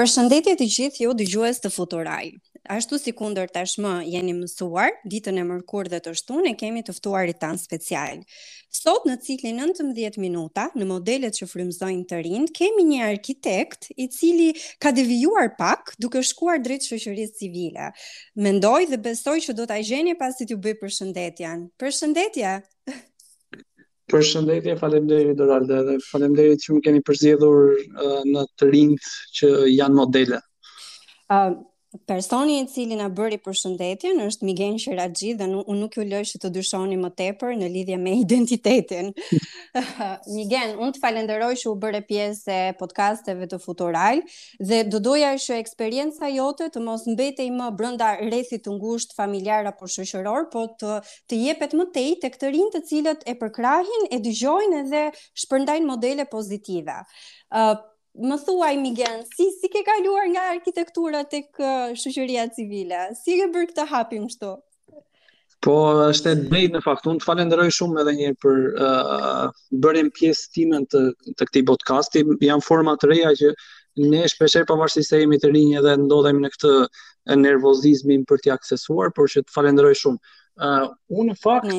Përshëndetje të gjithë ju dëgjues të Futural. Ashtu sikundër tashmë jeni mësuar, ditën e mërkur dhe të shtunë kemi të ftuarit tanë specialë. Sot në ciklin 19 minuta, në modelet që frymëzojnë të rinjtë, kemi një arkitekt i cili ka devijuar pak duke shkuar drejt shoqërisë civile. Mendoj dhe besoj që do ta gjeni pasi t'ju bëj përshëndetjen. Përshëndetje. Përshëndetje, faleminderit Doralda dhe faleminderit që më keni përzgjedhur uh, në të rinjtë që janë modele. Uh, personi i cili na bëri përshëndetjen është Migen Qiraxhi dhe unë nuk ju lë që të dyshoni më tepër në lidhje me identitetin. Migen, unë të falenderoj që u bëre pjesë e podcasteve të Futural dhe do doja që eksperienca jote të mos mbetej më brenda rrethit të ngushtë familjar apo shoqëror, por të të jepet më tej tek të rinjtë të cilët e përkrahin, e dëgjojnë edhe shpërndajnë modele pozitive. Ë uh, Më thuaj Migen, si si ke kaluar nga arkitektura tek uh, shoqëria civile? Si ke bërë këtë hapin kështu? Po, është e drejtë në fakt. Unë të falenderoj shumë edhe njëherë për uh, bërjen pjesë timen të, të këtij podcasti. Janë forma të reja që ne shpeshherë pavarësisht se jemi të rinj edhe ndodhemi në këtë nervozizmin për t'i aksesuar, por që të falenderoj shumë. Uh, unë në fakt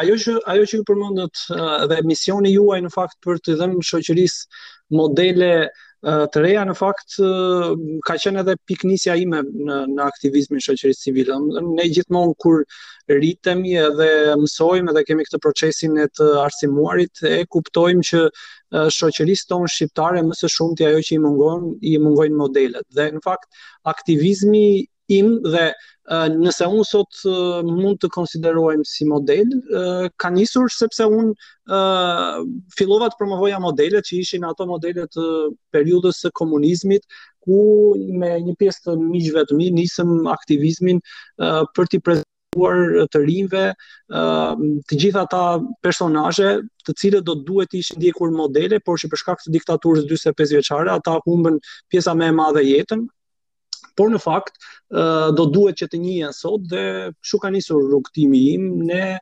ajo që ajo që ju përmendët uh, dhe misioni juaj në fakt për t'i dhënë shoqërisë modele uh, të reja në fakt uh, ka qenë edhe pikënisja ime në në aktivizmin shoqërisë civile. Ne gjithmonë kur rritemi edhe mësojmë edhe kemi këtë procesin e të arsimuarit e kuptojmë që uh, shoqërisë tonë shqiptare më së shumti ajo që i mungon i mungojnë modelet. Dhe në fakt aktivizmi im dhe nëse unë sot mund të konsiderohem si model, ka nisur sepse unë fillova të promovoja modelet që ishin ato modele të periudhës së komunizmit, ku me një pjesë të miqve të mi nisëm aktivizmin për t'i prezentuar të rinjve, të gjithë ata personazhe të cilët do të duhet të ishin ndjekur modele, por që për shkak të diktaturës 45 vjeçare, ata humbën pjesa më e madhe jetën, por në fakt do duhet që të njihen sot dhe kshu ka nisur rrugëtimi im, ne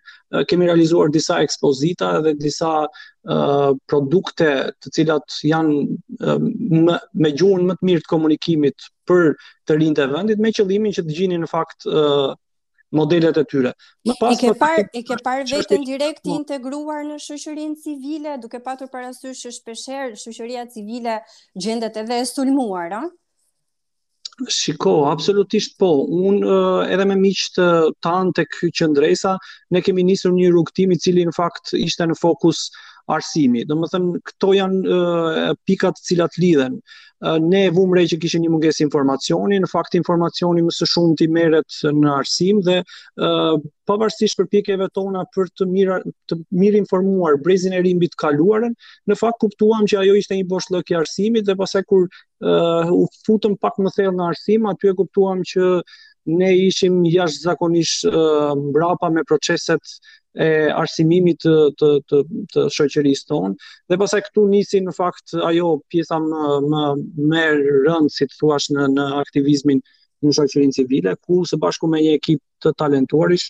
kemi realizuar disa ekspozita dhe disa produkte të cilat janë me gjuhën më të mirë të komunikimit për të rinjtë e vendit me qëllimin që të gjenin në fakt ë uh, modelet e tyre. Më pas e ke parë e ke parë veten direkt të integruar në shoqërinë civile, duke patur parasysh që shpeshherë shoqëria civile gjendet edhe e sulmuar, a? Shiko, absolutisht po. Un uh, edhe me miqtë tanë tek Qëndresa, ne kemi nisur një rrugëtim i cili në fakt ishte në fokus arsimi. Domethënë, këto janë uh, pikat të cilat lidhen. ne e vumë re që kishe një mungesë informacioni, në fakt informacioni më së shumti merret në arsim dhe uh, pavarësisht përpjekjeve tona për të mirë, të mirinformuar brezin e ri mbi të kaluarën, në fakt kuptuam që ajo ishte një boshllëk i arsimit dhe pastaj kur uh, u futëm pak më thellë në arsim, aty e kuptuam që ne ishim jashtëzakonisht uh, mbrapa me proceset e arsimimit të të të, të shoqërisë tonë dhe pastaj këtu nisi në fakt ajo pjesa më më më e rëndë si të thuash në në aktivizmin në shoqërinë civile, ku së bashku me një ekip të talentuarish,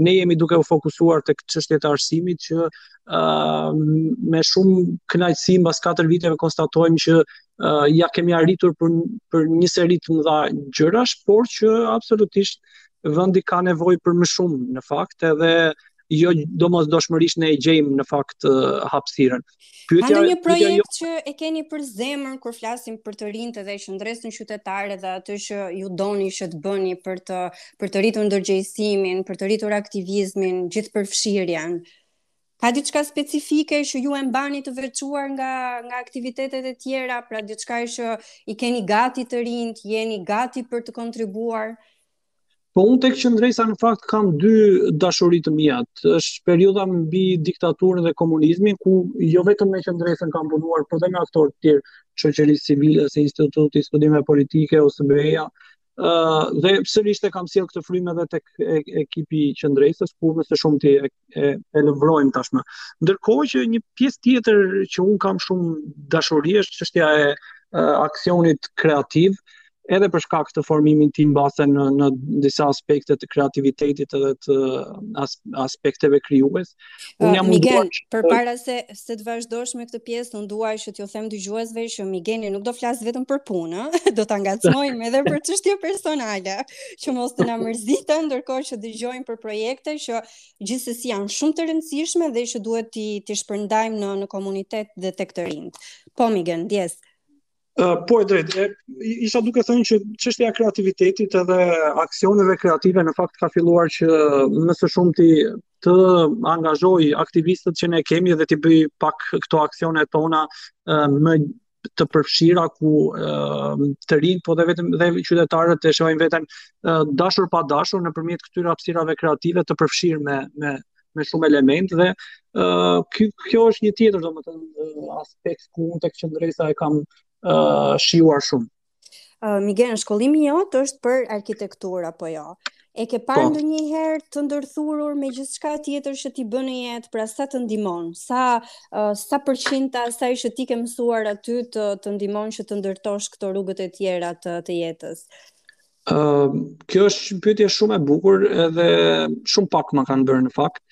ne jemi duke u fokusuar tek çështjet e arsimit që uh, me shumë kënaqësi mbas 4 viteve konstatojmë që uh, ia kemi arritur për për një seri të mëdha gjërash, por që absolutisht vendi ka nevojë për më shumë në fakt edhe jo domosdoshmërisht ne e gjejmë në fakt hapësirën. Ka ndonjë projekt që e keni për zemër kur flasim për të rinjtë dhe Qëndresën Qytetare dhe atë që ju doni që të bëni për të për të rritur ndërgjegjësimin, për të rritur aktivizmin, gjithëpërfshirjen. Ka diçka specifike që ju e mbani të veçuar nga nga aktivitetet e tjera, pra diçka që i keni gati të rinjtë, jeni gati për të kontribuar? Po unë tek Qëndresa në fakt kam dy dashuri të mia. Është periudha mbi diktaturën dhe komunizmin ku jo vetëm me Qëndresën kam punuar, por edhe me aktorë të tjerë të shoqërisë civile, si Instituti i Studimeve Politike ose BEA, Ëh dhe sërisht e kam sjell këtë frymë edhe tek ekipi i Qëndresës, ku më së shumti e e, e lëvrojmë tashmë. Ndërkohë që një pjesë tjetër që un kam shumë dashuri është çështja e aksionit kreativ, edhe për shkak të formimit tim bazë në në disa aspekte të kreativitetit edhe të as, aspekteve krijues. Unë, Migen, përpara se se të vazhdosh me këtë pjesë, unë dua që t'ju them dëgjuesve që Migeni nuk do flasë vetëm për punë, do ta ngacmojmë edhe për çështje personale, që mos të na mërziten ndërkohë që dëgjojmë për projekte që gjithsesi janë shumë të rëndësishme dhe që duhet t'i t'i shpërndajmë në në komunitet dhe tek të rinjtë. Po Migen, ndjesë. Po e drejtë, isha duke thënë që çështja e kreativitetit edhe aksioneve kreative në fakt ka filluar që më së shumti t'i angazhoj aktivistët që ne kemi dhe t'i bëj pak këto aksione tona më të përfshira, ku të rinjtë po dhe vetë dhe qytetarët e shohin veten dashur pa dashur nëpërmjet këtyre hapësirave kreative të përfshirë me me me shumë elementë dhe uh, kjo, kjo është një tjetër domethënë aspekt ku unë tek Qëndresa e kam uh, shijuar shumë. Uh, Migen, shkollimi yt është për arkitekturë apo jo? E ke parë po. ndonjëherë të ndërthurur me gjithçka tjetër që ti bën në jetë, pra sa të ndihmon, sa, uh, sa për qind e asaj që ti ke mësuar aty të, të ndihmon që të ndërtosh këto rrugët e tjera të, të jetës? Uh, kjo është një pyetje shumë e bukur edhe shumë pak ma kanë bërë në fakt.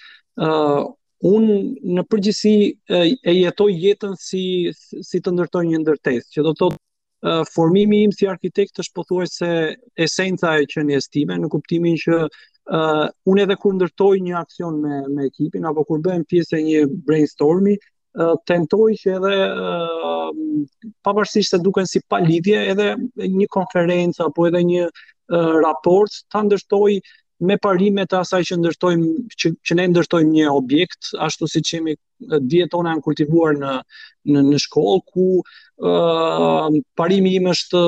Uh, unë në përgjithësi e, e jetoj jetën si si të ndërtoj një ndërtesë, që do të thotë uh, formimi im si arkitekt është pothuajse esenca e qenies time në kuptimin që uh, unë edhe kur ndërtoj një aksion me me ekipin apo kur bëhem pjesë e një brainstormi, tentoj që edhe pavarësisht se duken si pa lidhje edhe një konferencë apo edhe një raport ta ndërtoj me parimet e asaj që ndërtojmë që, që ne ndërtojmë një objekt ashtu siç jemi dijet tona janë kultivuar në në në shkollë ku uh, parimi im është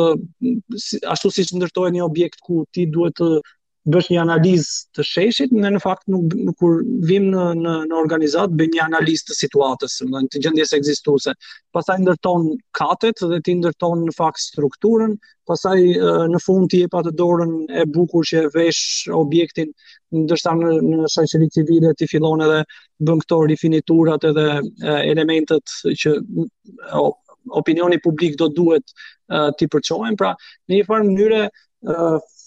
ashtu siç ndërtohet një objekt ku ti duhet të bësh një analizë të sheshit, ne në fakt nuk nuk kur vim në në në organizatë bëjmë një analizë të situatës, pra të gjendjes ekzistuese. Pastaj ndërton katet dhe ti ndërton në fakt strukturën, pastaj në fund t'i jep atë dorën e bukur që e vesh objektin, ndërsa në në shoqëri civile ti fillon edhe bën këto rifiniturat edhe elementët që opinioni publik do duhet t'i përçohen, pra në një farë mënyre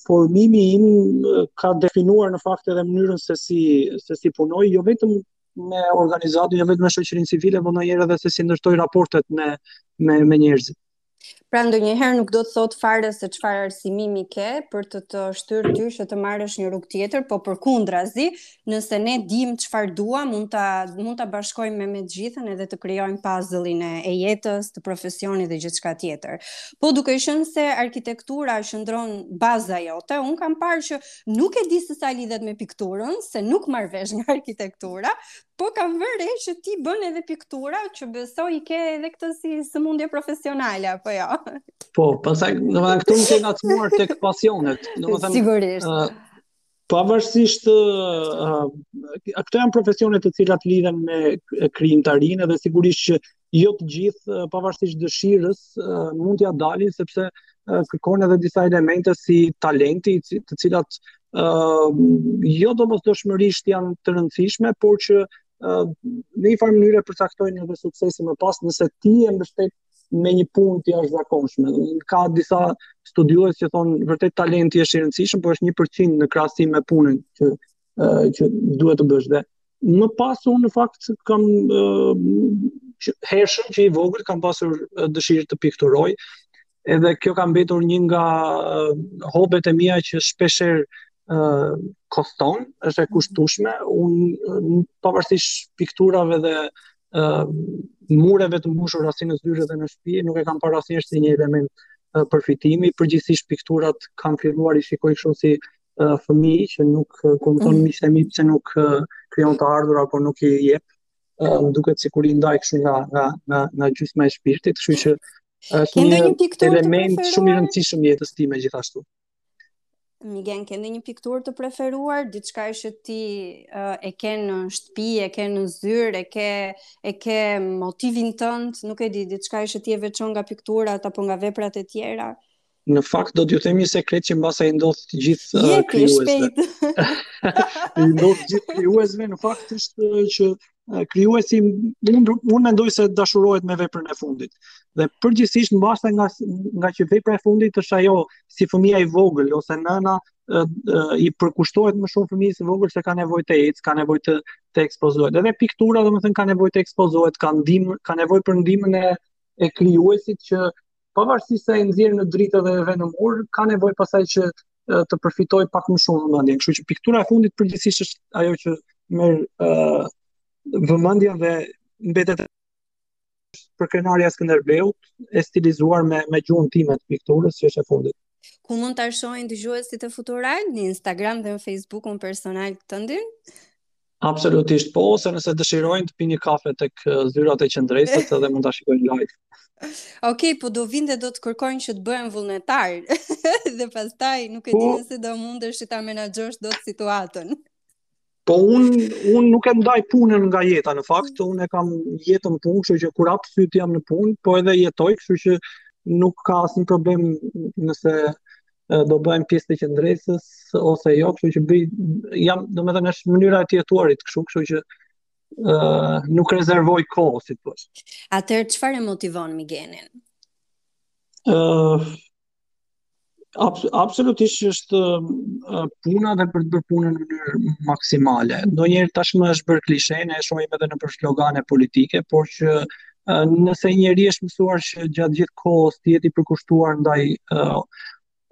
formimi im ka definuar në fakt edhe mënyrën se si se si punoj, jo vetëm me organizatën, jo vetëm me shoqërinë civile, por ndonjëherë edhe se si ndërtoj raportet me me me njerëzit. Pra ndonjëherë nuk do të thotë fare se çfarë arsimimi ke për të të shtyrë ty që të marrësh një rrugë tjetër, po përkundrazi, nëse ne dimë çfarë duam, mund ta mund ta bashkojmë me me të gjithën edhe të krijojmë puzzle-in e, e jetës, të profesionit dhe gjithçka tjetër. Po duke qenë se arkitektura qëndron baza jote, unë kam parë që nuk e di se sa lidhet me pikturën, se nuk marr vesh nga arkitektura, po kam vënë re që ti bën edhe piktura, që besoj i ke edhe këto si sëmundje profesionale apo jo. Ja. Po, pastaj domethënë këtu më kanë tek pasionet, domethënë sigurisht. Uh, Pavarësisht këto janë profesione të cilat lidhen me krijimtarinë dhe sigurisht që jo të gjithë pavarësisht dëshirës mund t'ia dalin sepse kërkon edhe disa elemente si talenti të cilat jo domosdoshmërisht janë të rëndësishme, por që në një farë mënyre përcaktojnë edhe suksesin më pas nëse ti e mbështet me një punë të jashtëzakonshme. Ka disa studiues që thonë vërtet talenti është i rëndësishëm, por është 1% në krahasim me punën që që duhet të bësh dhe më pas unë në fakt kam hershëm që i vogël kam pasur dëshirë të pikturoj. Edhe kjo ka mbetur një nga hobet e mia që shpeshherë uh, koston, është e kushtueshme. Unë pavarësisht pikturave dhe mureve të mbushur si në zyrë dhe në shpi, nuk e kam parë asnjëherë si një element uh, përfitimi, përgjithësisht pikturat kam filluar i shikoj kështu si uh, fëmijë që nuk uh, konton mm. mishë e mi pëse nuk uh, kryon të ardhur apo nuk i jep, uh, më duket sikur i ndaj kështu nga, nga, nga, nga gjysma e shpirtit, kështu që është një element shumë i rëndësishëm i jetës time gjithashtu. Migen, ke ndonjë pikturë të preferuar, diçka që ti uh, e ke në shtëpi, e ke në zyrë, e ke e ke motivin tënd, nuk e di, diçka që ti e veçon nga pikturat apo nga veprat e tjera? Në fakt do t'ju them një sekret që mbase i ndodh të gjithë uh, krijuesve. Jepi shpejt. I ndodh të gjithë krijuesve, në fakt është që krijuesi unë mendoj se dashurohet me veprën e fundit. Dhe përgjithësisht mbase nga ngaqë vepra e fundit është ajo si fëmija i vogël ose nëna e, e, i përkushtohet më shumë fëmijës së vogël se ka nevojë të ecë, ka nevojë të të ekspozohet. Edhe piktura domethënë ka nevojë të ekspozohet, ka ndihmë, ka nevojë për ndihmën e e krijuesit që pavarësisht se e nxjerr në dritë dhe e vë në mur, ka nevojë pastaj që të përfitojë pak më shumë vëmendje. Kështu që piktura e fundit përgjithësisht është ajo që merr ë uh, vëmendjen dhe mbetet përkrenarja e Skënderbeut e stilizuar me me gjuhën time të pikturës që është e fundit. Ku mund ta shohin dëgjuesit e Futural në Instagram dhe në Facebookun personal tëndin? Absolutisht po, ose nëse dëshirojnë të pinë një kafe tek zyrat e Qendresës edhe mund ta shikojnë live. Ok, po do vijnë dhe do të kërkojnë që të bëhen vullnetarë. dhe pastaj nuk e di po. nëse do mundesh që ta menaxhosh dot situatën. Po unë unë nuk e ndaj punën nga jeta në fakt, unë e kam jetën punë, kështu që kur hap sytë jam në punë, po edhe jetoj, kështu që nuk ka asnjë problem nëse do bëhen pjesë te Qëndresës ose jo, kështu që bë jam domethënë është mënyra e të jetuarit kështu, kështu që ë uh, nuk rezervoj kohë si thua. Atëherë çfarë e motivon Migenin? ë uh, ab, absolutisht është uh, puna dhe për të bërë punën në mënyrë maksimale. Ndonjëherë tashmë është bërë klishe, ne e shohim edhe nëpër slogane politike, por që Nëse njeri është mësuar që gjatë gjithë kohës të jetë i përkushtuar ndaj uh,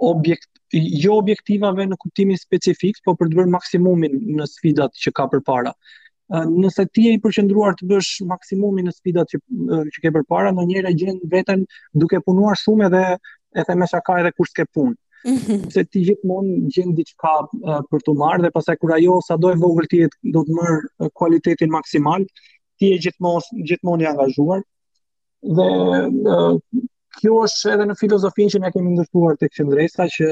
objekt jo objektivave në kuptimin specifik, por për të bërë maksimumin në sfidat që ka përpara. Nëse ti je i përqendruar të bësh maksimumin në sfidat që që ke përpara, ndonjëherë gjen veten duke punuar shumë edhe edhe me sa ka edhe kur s'ke punë. Mhm. Se ti gjithmonë gjen diçka për t'u marrë dhe pastaj kur ajo sado e vogël ti do të marrë kualitetin maksimal, ti je gjithmonë gjithmonë i angazhuar dhe kjo është edhe në filozofinë që ne kemi ndërtuar tek Qëndresa që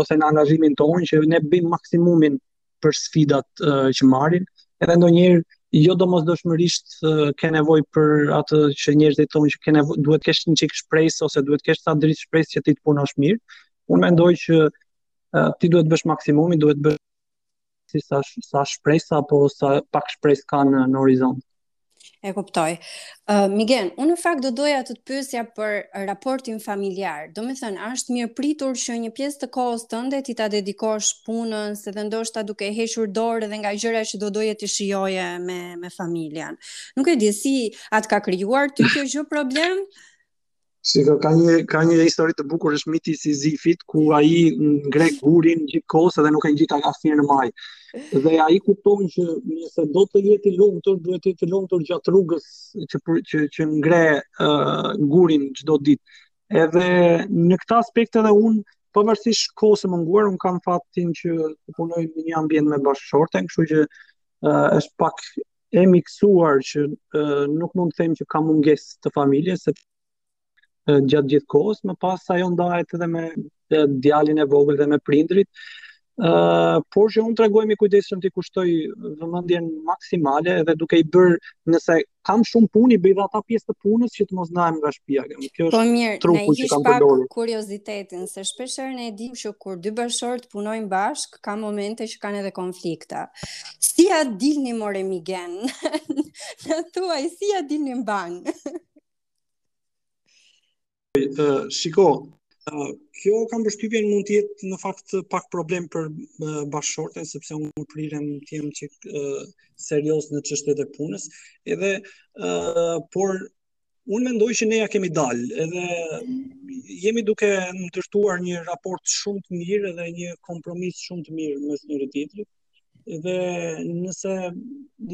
ose në angazhimin tonë që ne bëjmë maksimumin për sfidat uh, që marrin, edhe ndonjëherë jo domosdoshmërisht uh, ke nevojë për atë që njerëzit thonë që ke nevojë duhet të kesh një çik shpresë ose duhet të kesh sa dritë shpresë që ti të punosh mirë. Unë mendoj që uh, ti duhet të bësh maksimumin, duhet të bësh sa sa shpresë apo sa pak shpresë ka në, në horizont. E kuptoj. Uh, Migen, unë në fakt do doja të të pyesja për raportin familjar. Domethënë, është e mirëpritur që një pjesë të kohës tënde ti t'ia dedikosh punës edhe ndoshta duke hequr dorë dhe nga gjëra që do doje të shijoje me, me familjen. Nuk e di, a të ka krijuar ty kjo gjë problem? Si ka, ka një ka një histori të bukur është miti i Sizifit ku ai ngre gurin gjithë kohës dhe nuk e ngjit asnjëherë në majë. Dhe ai kupton që nëse do të jetë i lumtur, duhet të jetë i lumtur gjatë rrugës që për, që që ngre uh, gurin çdo ditë. Edhe në këtë aspekt edhe unë pavarësisht kohës së munguar, unë kam fatin që të punoj në një ambient me bashkëshorten, kështu që uh, është pak e miksuar që nuk mund të them që kam mungesë të familjes se gjatë gjithë kohës, më pas ajo ndahet edhe me djalin e vogël dhe me prindrit. Ë, uh, por që unë tregohem i kujdesshëm t'i kushtoj vëmendjen maksimale edhe duke i bërë, nëse kam shumë punë, bëj dhe ata pjesë të punës që të mos ndahem nga shtëpia. Kjo është po mirë, truku që kam përdorur. Kuriozitetin se shpeshherë ne dimë që kur dy bashkëshortë punojnë bashkë, ka momente që kanë edhe konflikte. Si ia dilni more Migen? Na thuaj, si ia dilni mbanë? uh, shiko, uh, kjo kam përshtypjen mund të jetë në fakt pak problem për uh, bashkëshorten, sepse unë prirem të jem çik uh, serioz në çështjet e punës, edhe, uh, por Unë mendoj që ne ia kemi dalë, edhe jemi duke ndërtuar një raport shumë të mirë edhe një kompromis shumë të mirë mes njëri-tjetrit. Dhe nëse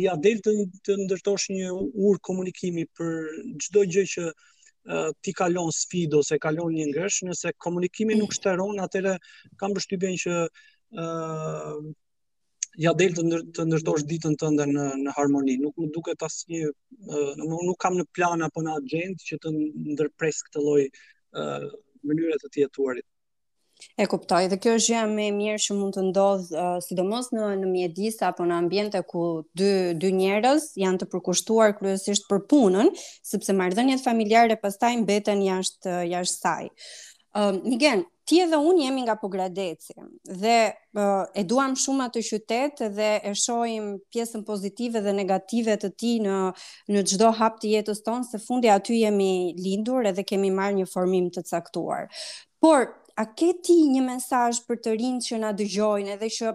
ia del të, të ndërtosh një urë komunikimi për çdo gjë që uh, ti kalon sfidë ose kalon një ngërç, nëse komunikimi nuk shteron, atëherë kam përshtypjen që uh, ia del të, ndër, të ndërtosh ditën tënde në në harmoni. Nuk më duket asnjë uh, nuk, nuk kam në plan apo në agjendë që të ndërpres këtë lloj uh, mënyre të të jetuarit. E kuptoj, dhe kjo është gjëja më e mirë që mund të ndodh, uh, sidomos në në mjedis apo në ambiente ku dy dy njerëz janë të përkushtuar kryesisht për punën, sepse marrëdhëniet familjare pastaj mbeten jashtë jashtë saj. Um, Migen, ti edhe unë jemi nga Pogradeci dhe uh, e duam shumë atë qytet dhe e shohim pjesën pozitive dhe negative të tij në në çdo hap të jetës tonë se fundi aty jemi lindur edhe kemi marrë një formim të caktuar. Por a ke ti një mesazh për të rinjtë që na dëgjojnë edhe që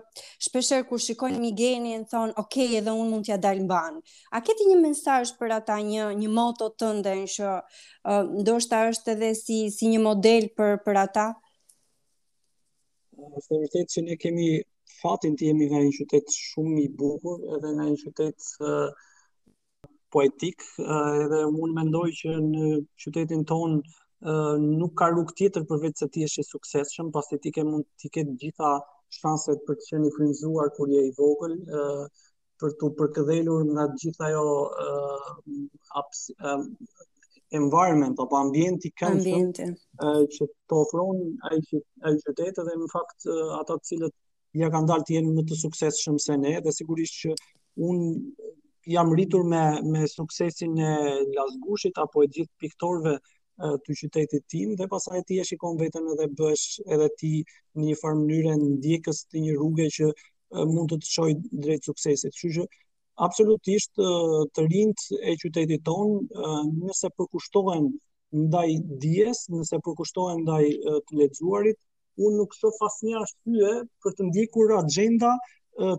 shpeshherë kur shikojnë Migenin thonë, "Ok, edhe unë mund t'ia dal mbanë." A ke ti një mesazh për ata, një një moto tënde që uh, ndoshta është edhe si si një model për për ata. Është e vërtetë që ne kemi fatin të jemi nga një qytet shumë i bukur, edhe nga një qytet uh, poetik, uh, edhe unë mendoj që në qytetin tonë uh, nuk ka rrugë tjetër përveçse të jesh i suksesshëm, pasi ti ke mund t'i kesh të gjitha shanset për të qenë i frymëzuar kur je i vogël, uh, për t'u përkëdhelur nga gjithë ai uh, environment apo ambient i këndshëm uh, që të ofron ai ai qytet dhe në fakt uh, ata të cilët ia kanë dalë të jenë më të suksesshëm se ne dhe sigurisht që unë jam rritur me me suksesin e Lasgushit apo e gjithë piktorëve uh, të qytetit tim dhe pastaj ti e shikon veten edhe bësh edhe ti në një farë mënyre ndjekës i një rruge që mund të të çojë drejt suksesit. Kështu që absolutisht të rinjtë e qytetit tonë nëse përkushtohen ndaj dijes, nëse përkushtohen ndaj të lexuarit, unë nuk shoh asnjë arsye për të ndjekur agjenda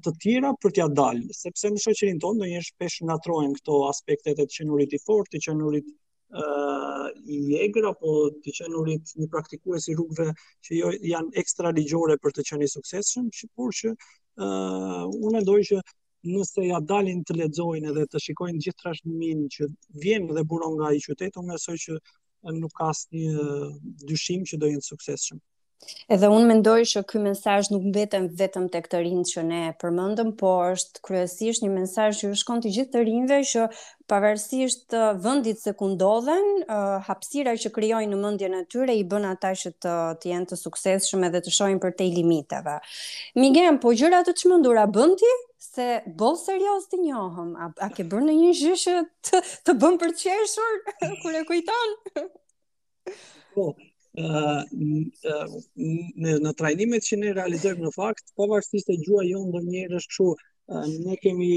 të tjera për t'ia dalë, sepse në shoqërinë tonë ndonjëherë shpesh ngatërrohen këto aspektet e të qenurit i fortë, të qenurit i egër apo të qenurit një praktikues i rrugëve që jo, janë ekstra ligjore për të qenë i suksesshëm, por që uh, unë mendoj që nëse ia dalin të lexojnë edhe të shikojnë gjithë trashëgiminë që vjen dhe buron nga ai qytet, unë mendoj që nuk ka asnjë dyshim që do jenë të suksesshëm. Edhe unë mendoj që ky mesazh nuk mbetet vetëm tek të rinjtë që ne përmendëm, po është kryesisht një mesazh që ju shkon të gjithë të rinjve që pavarësisht uh, vendit se ku ndodhen, uh, hapësira që krijojnë në mendjen e tyre i bën ata që të të jenë të suksesshëm edhe të shohin përtej limiteve. Migen, po gjëra të çmendura a bën ti? Se boll serioz të njohëm, a, a ke bërë ndonjë gjë që të, të bën për të qeshur, kur e kujton? Po, në në trajnimet që ne realizojmë në fakt, pavarësisht se gjuha jonë ndonjëherë është kështu, ne kemi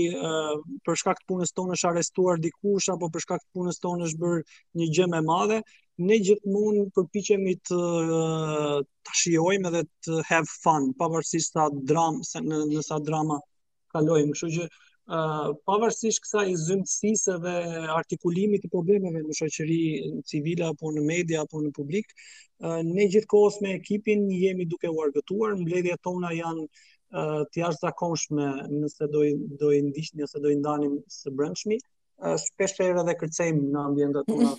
për shkak të punës tonë është arrestuar dikush apo për shkak të punës tonë është bërë një gjë më e madhe, ne gjithmonë përpiqemi të ta shijojmë edhe të have fun, pavarësisht sa dram, sa në, në sa drama kalojmë, kështu që uh, pavarësisht kësaj zymtësisë dhe artikulimit të problemeve në shoqëri civile apo në media apo në publik, uh, ne gjithkohës me ekipin jemi duke u argëtuar, mbledhjet tona janë uh, të jashtëzakonshme nëse do i do i ndiqnit ose do i ndanim së brendshmi, uh, shpesh herë edhe kërcejmë në ambientet tona.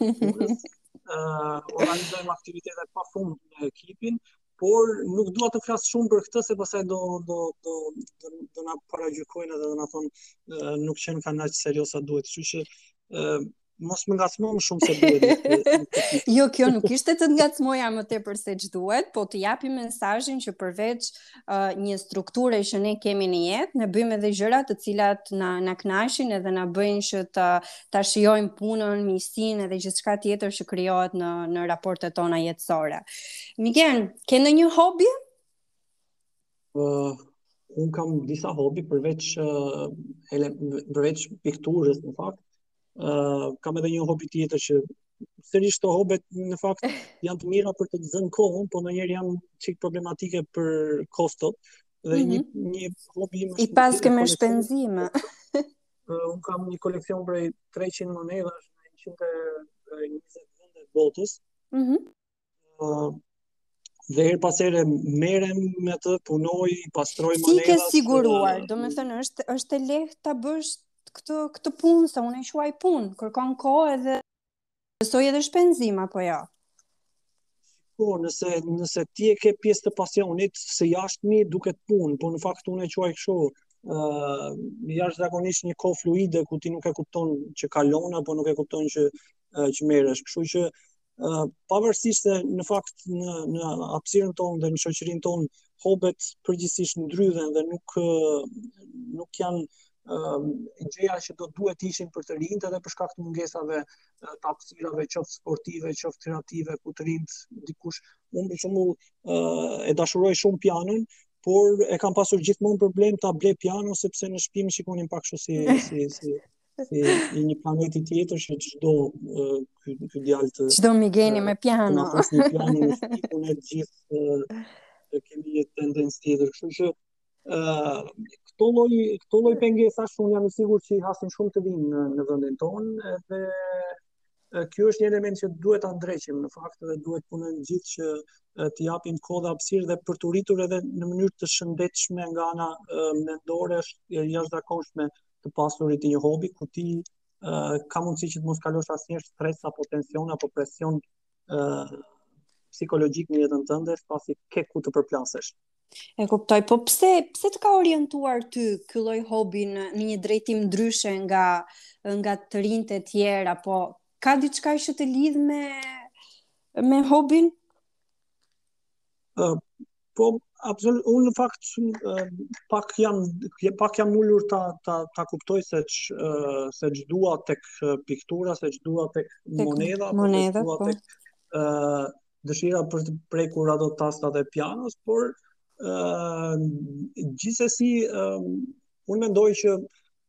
uh, organizojmë aktivitete pa fund me ekipin, por nuk dua të flas shumë për këtë se pastaj do do do do, do na paragjykojnë edhe do na thon nuk qenkan aq seriozë sa duhet, kështu që ë mos më ngacmo më shumë se duhet. jo, kjo nuk ishte të ngacmoja më tepër se ç'duhet, po të japim mesazhin që përveç uh, një strukture që ne kemi në jetë, ne bëjmë edhe gjëra të cilat na na kënaqin edhe na bëjnë që të ta shijojmë punën, miqësinë edhe gjithçka tjetër që krijohet në në raportet tona jetësore. Migen, ke ndonjë hobi? Uh, un kam disa hobi përveç uh, ele, përveç pikturës në fakt. Uh, kam edhe një hobi tjetër që sërish të hobet në fakt janë të mira për të zënë kohën, po ndonjëherë janë çik problematike për kostot dhe mm -hmm. një mhm. një hobi m'i paske me shpenzime. Unë kam një koleksion prej 300 monedhash në 120 vende të botës. Mm -hmm. uh, dhe herë pas herë merrem me të, punoj, pastroj monedhat. Si i ke siguruar? Uh, Domethënë është është e lehtë ta bësh këtë këtë punë, se unë e quaj punë, kërkon kohë edhe Besoj edhe shpenzim apo jo? Po, nëse, nëse ti e ke pjesë të pasionit, se jashtmi duket punë, po në fakt unë e quaj kështu, uh, jashtëzakonisht një kohë fluide, ku ti nuk e kupton që kalon, apo nuk e kupton që, uh, që merresh, kështu që uh, pavarësisht se në fakt në, në hapësirën tonë dhe në shoqërinë tonë, hobet përgjithësisht ndrydhen dhe nuk, uh, nuk janë gjëja që do duhet të ishin për të rinjtë edhe për shkak të mungesave të hapësirave qoftë sportive, qoftë kreative, ku të rinjtë dikush unë për shembull e dashuroj shumë pianon, por e kam pasur gjithmonë problem ta blej piano sepse në shtëpi më shikonin pak kështu si si si si i një planeti tjetër që ç'do ky ky djalë ç'do Migeni me piano. Apo piano në shtëpi ne gjithë kemi një tendencë tjetër, kështu që këto lloj këto lloj pengesash unë jam i sigurt që i hasin shumë të rinj në, në vendin tonë dhe kjo është një element që duhet ta ndreqim në fakt dhe duhet punojmë gjithë që të japim kohë dhe hapësirë dhe për t'u rritur edhe në mënyrë të shëndetshme nga ana mendore është e jashtëzakonshme të pasurit të një hobi ku ti uh, ke mundësi që të mos kalosh asnjë stres apo tension apo presion uh, psikologjik në jetën tënde, pasi ke ku të përplasesh. E kuptoj, po pse pse të ka orientuar ty ky lloj hobi në, në një drejtim ndryshe nga nga të rinjtë e tjerë apo ka diçka që të lidh me me hobin? Uh, po absolut unë në fakt uh, pak jam pak jam ulur ta ta ta kuptoj se ç, uh, se ç'dua tek piktura, se ç'dua tek, tek monedha, po monedha, po. tek uh, dëshira për të prekur ato tastet e pianos, por uh, gjithsesi uh, unë mendoj që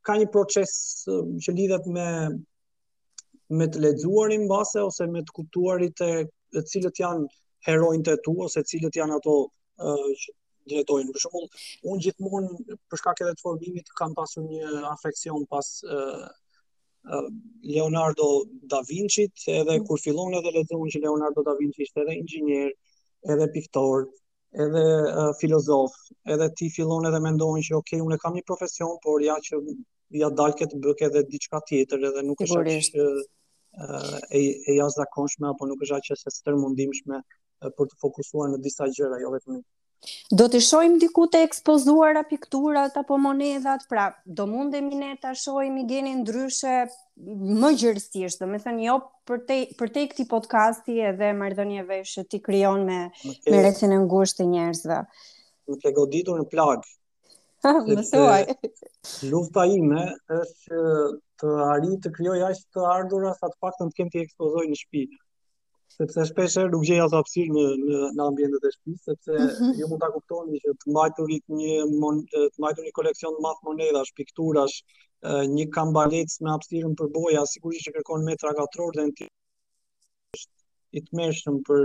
ka një proces uh, që lidhet me me të lexuarin mbase ose me të kuptuarit e se cilët janë heronjtë e tu ose cilët janë ato uh, që drejtojnë. Për shembull, unë gjithmonë për shkak edhe të formimit kam pasur një afeksion pas uh, Leonardo da Vinci-t, edhe kur fillon edhe lexon që Leonardo da Vinci ishte edhe inxhinier, edhe piktor, edhe uh, filozof, edhe ti fillon edhe mendon që ok, unë kam një profesion, por ja që ia dalke të bëke dhe diçka tjetër edhe nuk është aq që uh, e e jashtëzakonshme apo nuk është aq e stërmundimshme uh, për t'u fokusuar në disa gjëra, jo vetëm Do t'i shohim diku të ekspozuara pikturat apo monedhat, pra do mundemi ne ta shohim Migenin ndryshe më gjerësisht, domethënë jo përte, përtej këtij podcasti edhe marrëdhënieve që ti krijon me, me, me rrethin e ngushtë të njerëzve. Më ke goditur në plagë. Ha, më thuaj. Lufta ime është të arrij të krijoj aq të ardhura sa të paktën të kem t'i ekspozoj në shtëpi. sepse shpesh herë nuk gjej as hapësirë në në në ambientet e shtëpisë, sepse mm -hmm. ju mund ta kuptoni që të mbajturit një mon, të mbajturit një koleksion të madh monedash, pikturash, një kambalec me hapësirën për boja, sigurisht që kërkon metra katrorë dhe është i tmerrshëm për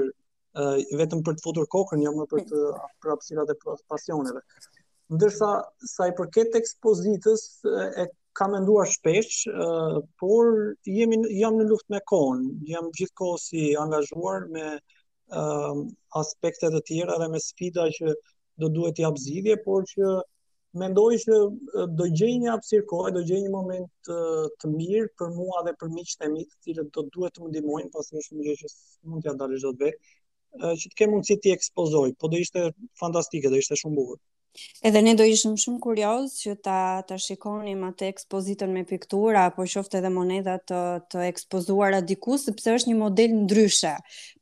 uh, vetëm për të futur kokën, jo më për të për hapësirat e pasioneve. Ndërsa sa i përket ekspozitës e kam menduar shpesh, uh, por jemi jam në luftë me kohën. Jam gjithkohë si angazhuar me uh, aspekte të tjera dhe me sfida që do duhet t'i jap zgjidhje, por që mendoj që do gjej një hapësirë kohe, do gjej një moment të, të mirë për mua dhe për miqtë e mi, të cilët do duhet të më ndihmojnë, pasi është një gjë që s'mund t'ia dalësh dot vetë, që të kem mundësi t'i ekspozoj, po do ishte fantastike, do ishte shumë bukur. Edhe ne do ishim shumë kuriozë që ta ta shikonim atë ekspozitën me piktura apo qoftë edhe monedha të të ekspozuara diku sepse është një model ndryshe.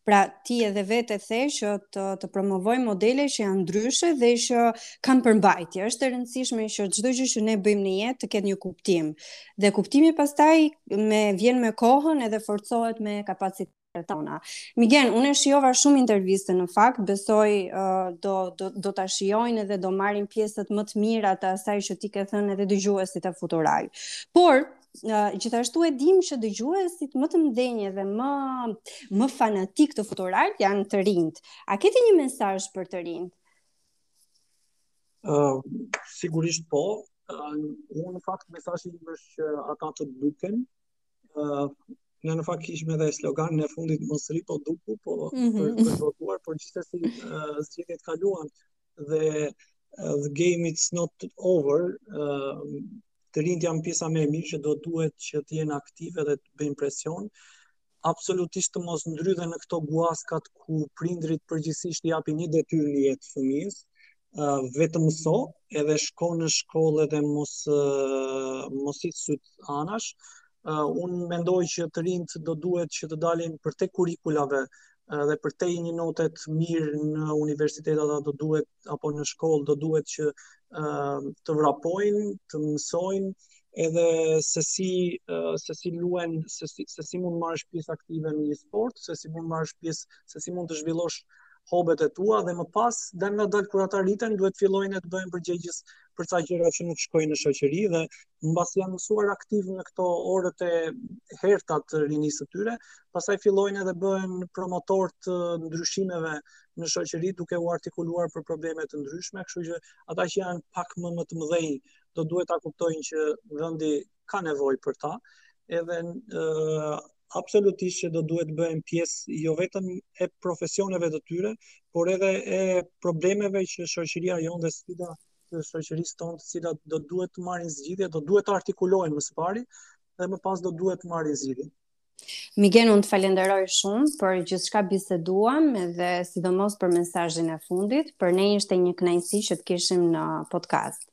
Pra ti edhe vetë e the që të të promovojmë modele që janë ndryshe dhe që kanë përmbajtje. Është e rëndësishme që çdo gjë që ne bëjmë në jetë të ketë një kuptim. Dhe kuptimi pastaj me vjen me kohën edhe forcohet me kapacitet tona. Migen, unë e shijova shumë intervistën në fakt, besoj uh, do do do ta shijojnë edhe do marrin pjesët më të mira të asaj që ti ke thënë edhe dëgjuesit e Futural. Por uh, gjithashtu e dim që dëgjuesit më të mëdhenj dhe më më fanatikë të Futural janë të rinjtë. A ke ti një mesazh për të rinjtë? Uh, sigurisht po, uh, unë në fakt mesazhi im është që ata të duken, Uh, ne në fakt kishim edhe sloganin e fundit mos rri po duku, po mm -hmm. për, për të votuar, por gjithsesi uh, zgjedhjet kaluan dhe uh, the game it's not over, uh, të rinjtë janë pjesa më e mirë që do duhet që të jenë aktive dhe të bëjnë presion, absolutisht të mos ndrydhen në këto guaskat ku prindërit përgjithsisht i japin një detyrë në jetë fëmijës, vetëm mëso, edhe shko në shkollë edhe mos mos i hidh sytë anash. Uh, unë mendoj që të rinjtë do duhet që të dalin përtej kurrikulave dhe përtej një note të mirë në universitet ata do duhet, apo në shkollë do duhet që uh, të vrapojnë, të mësojnë, edhe se si uh, se si luan se si se si mund të marrësh pjesë aktive në një sport, se si mund të marrësh pjesë, se si mund të zhvillosh hobit e tua dhe më pas dalëngadalë kur ata rriten duhet të fillojnë të bëhen përgjegjës për ca gjëra që nuk shkojnë në shoqëri dhe mbasi janë mësuar aktivë në këto orët e herta të rinisë së tyre, pastaj fillojnë edhe bëhen promotorë të ndryshimeve në shoqëri duke u artikuluar për probleme të ndryshme, kështu që ata që janë pak më më të mëdhenj do duhet ta kuptojnë që vendi ka nevojë për ta, edhe absolutisht që do duhet të bëhen pjesë jo vetëm e profesioneve të tyre, por edhe e problemeve që shoqëria jonë dhe sfida të shoqërisë tonë, të cilat do duhet të marrin zgjidhje, do duhet të artikulohen më së pari dhe më pas do duhet të marrin zgjidhje. Migen, unë të falenderoj shumë për gjithçka biseduam dhe sidomos për mesazhin e fundit, për ne ishte një kënaqësi që të kishim në podcast.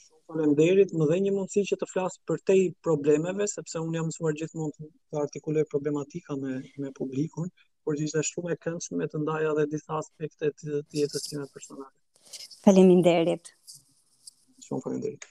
Shumë faleminderit, më dhe një mundësi që të flas përtej problemeve, sepse unë jam mësuar gjithmonë të artikuloj problematika me, me publikun, por që ishte shumë e këndshme të ndaja dhe disa aspekte të jetës sime personale. Faleminderit. Shumë faleminderit.